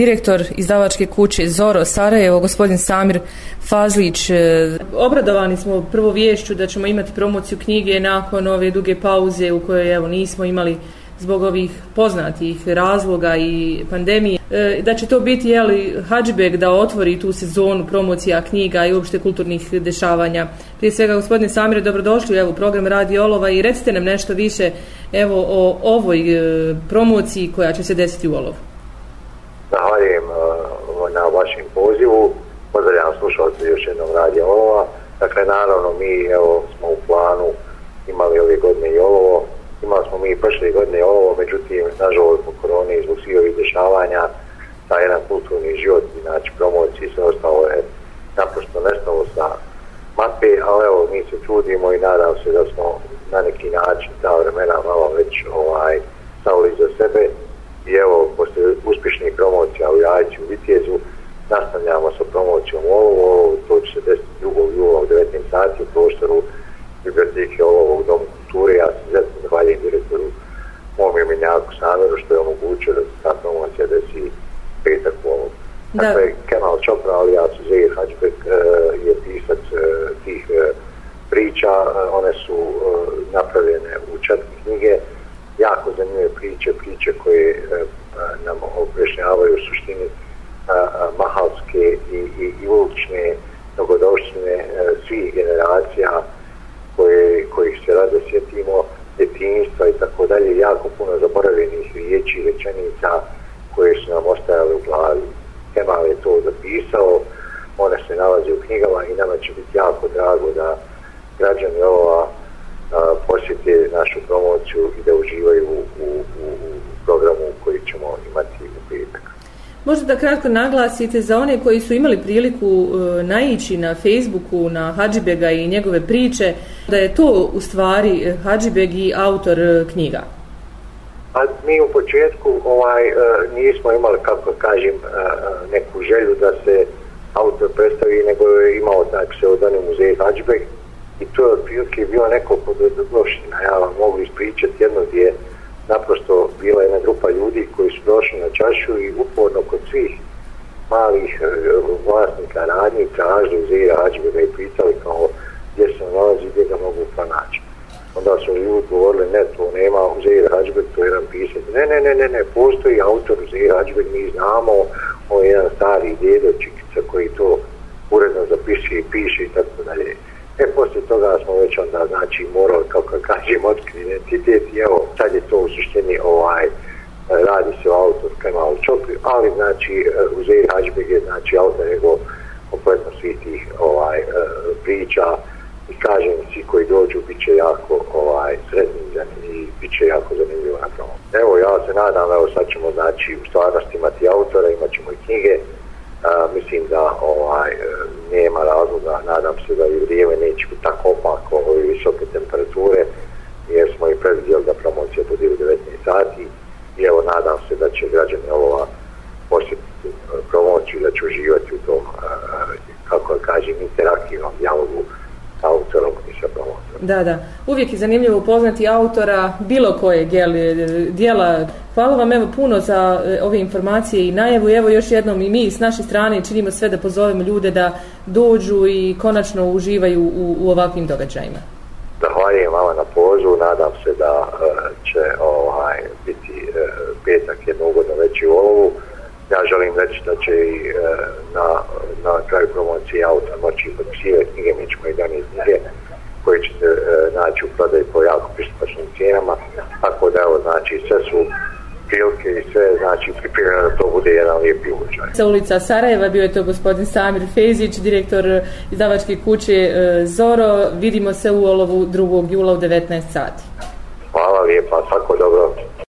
Direktor izdavačke kuće Zoro Sarajevo, gospodin Samir Fazlić. E, Obradovani smo prvo vješću da ćemo imati promociju knjige nakon ove duge pauze u kojoj evo nismo imali zbog ovih poznatih razloga i pandemije, e, da će to biti jeli, Hadžbeg da otvori tu sezonu promocija knjiga i uopšte kulturnih dešavanja. Prije svega, gospodine Samire, dobrodošli evo, u program Radio Olova i recite nam nešto više evo, o ovoj e, promociji koja će se desiti u Olovu. Zahvaljujem uh, na vašem pozivu. Pozdravljam slušalce još jednom radija Olova. Dakle, naravno, mi evo, smo u planu imali ove godine i Olovo imali smo mi prošle godine ovo, međutim, nažalost, po koroni i zbog svih ovih dešavanja, ta jedan kulturni život, znači promociji, sve ostalo je naprosto nestalo sa mape, ali evo, mi se trudimo i nadam se da smo na neki način ta vremena malo već ovaj, stavili za sebe i evo, posle uspješnih promocija u Jajci u Vitjezu, nastavljamo sa promocijom ovo, to će se desiti 2. jula u 19 sati u prostoru biblioteke ovog domu kulture, ja se zelo zahvaljujem direktoru mom imenjaku Saveru što je omogućio da se ta promocija desi petak u ovom. Dakle, Kemal Čopra, ali ja su Zahir Hađbek, uh, je pisac uh, tih uh, priča, one su napravljene u četiri knjige, jako zanimljive priče, priče koje nam obrešnjavaju u suštini mahalske i, i, i svih generacija koje, kojih se rado sjetimo, djetinjstva i tako dalje, jako puno zaboravljenih riječi i rečenica koje su nam ostajale u glavi. Kemal je to zapisao, ona se nalazi u knjigama i nama će biti jako drago da građani ova posjete našu promociju i da uživaju u, u, u programu koji ćemo imati u petak. Možda da kratko naglasite za one koji su imali priliku e, naići na Facebooku na Hadžibega i njegove priče, da je to u stvari Hadžibeg i autor e, knjiga. A mi u početku ovaj, e, nismo imali, kako kažem, e, neku želju da se autor predstavi, nego je imao taj pseudonim muzej Hadžibeg i to je otprilike bio neko podlošina. Ja vam mogu ispričati jedno gdje naprosto bila jedna grupa ljudi koji su došli na čašu i uporno kod svih malih e, vlasnika radnji tražili zira Ađbega i pitali kao gdje se nalazi, gdje ga mogu pronaći. Onda su ljudi govorili, ne, to nema Uzeir Hađbek, to je jedan pisac. Ne, ne, ne, ne, ne, postoji autor Uzeir Hađbek, mi znamo, on je jedan stari djedo, čikica koji to uredno zapiše i piše i tako dalje. E, poslije toga smo već onda, znači, morali, kako kažem, od kapacitet i evo, sad je to u suštini, ovaj, radi se o autor Kemal Čopri, ali, znači, e, Uzeir Hađbeg je, znači, autor nego kompletno svih tih, ovaj, e, priča. I kažem, svi koji dođu bit će jako, ovaj, sretni i bit će jako zanimljivo na tom. Evo, ja se nadam, evo, sad ćemo, znači, u stvarnosti imati autora, imat ćemo i knjige, a, mislim da ovaj e, nema razloga, nadam se da i vrijeme neće biti tako opako ove visoke temperature, jer smo i predvidjeli da promocija bude u 19 sati i evo nadam se da će građani ovova posjetiti e, promociju, da će uživati u tom, e, kako kažem, interaktivnom dijalogu sa autorom i sa promocijom. Da, da. Uvijek je zanimljivo upoznati autora bilo koje e, dijela Hvala vam evo puno za ove informacije i najavu. Evo još jednom i mi s naše strane činimo sve da pozovemo ljude da dođu i konačno uživaju u, u ovakvim događajima. Zahvaljujem vama na pozivu. Nadam se da uh, će ovaj, biti uh, petak jedno ugodno veći u ovu. Ja želim reći da će i uh, na, na kraju promocije auta moći potpisivati knjige. Mi ćemo i donijeti knjige koje ćete uh, naći u prodaju po jako pristupačnim cijenama. Tako da evo, znači, sve su prilike i sve, znači pripremljeno da to bude jedan lijepi uličaj. Sa ulica Sarajeva bio je to gospodin Samir Fezić, direktor izdavačke kuće e, Zoro. Vidimo se u Olovu 2. jula u 19 sati. Hvala lijepa, svako dobro.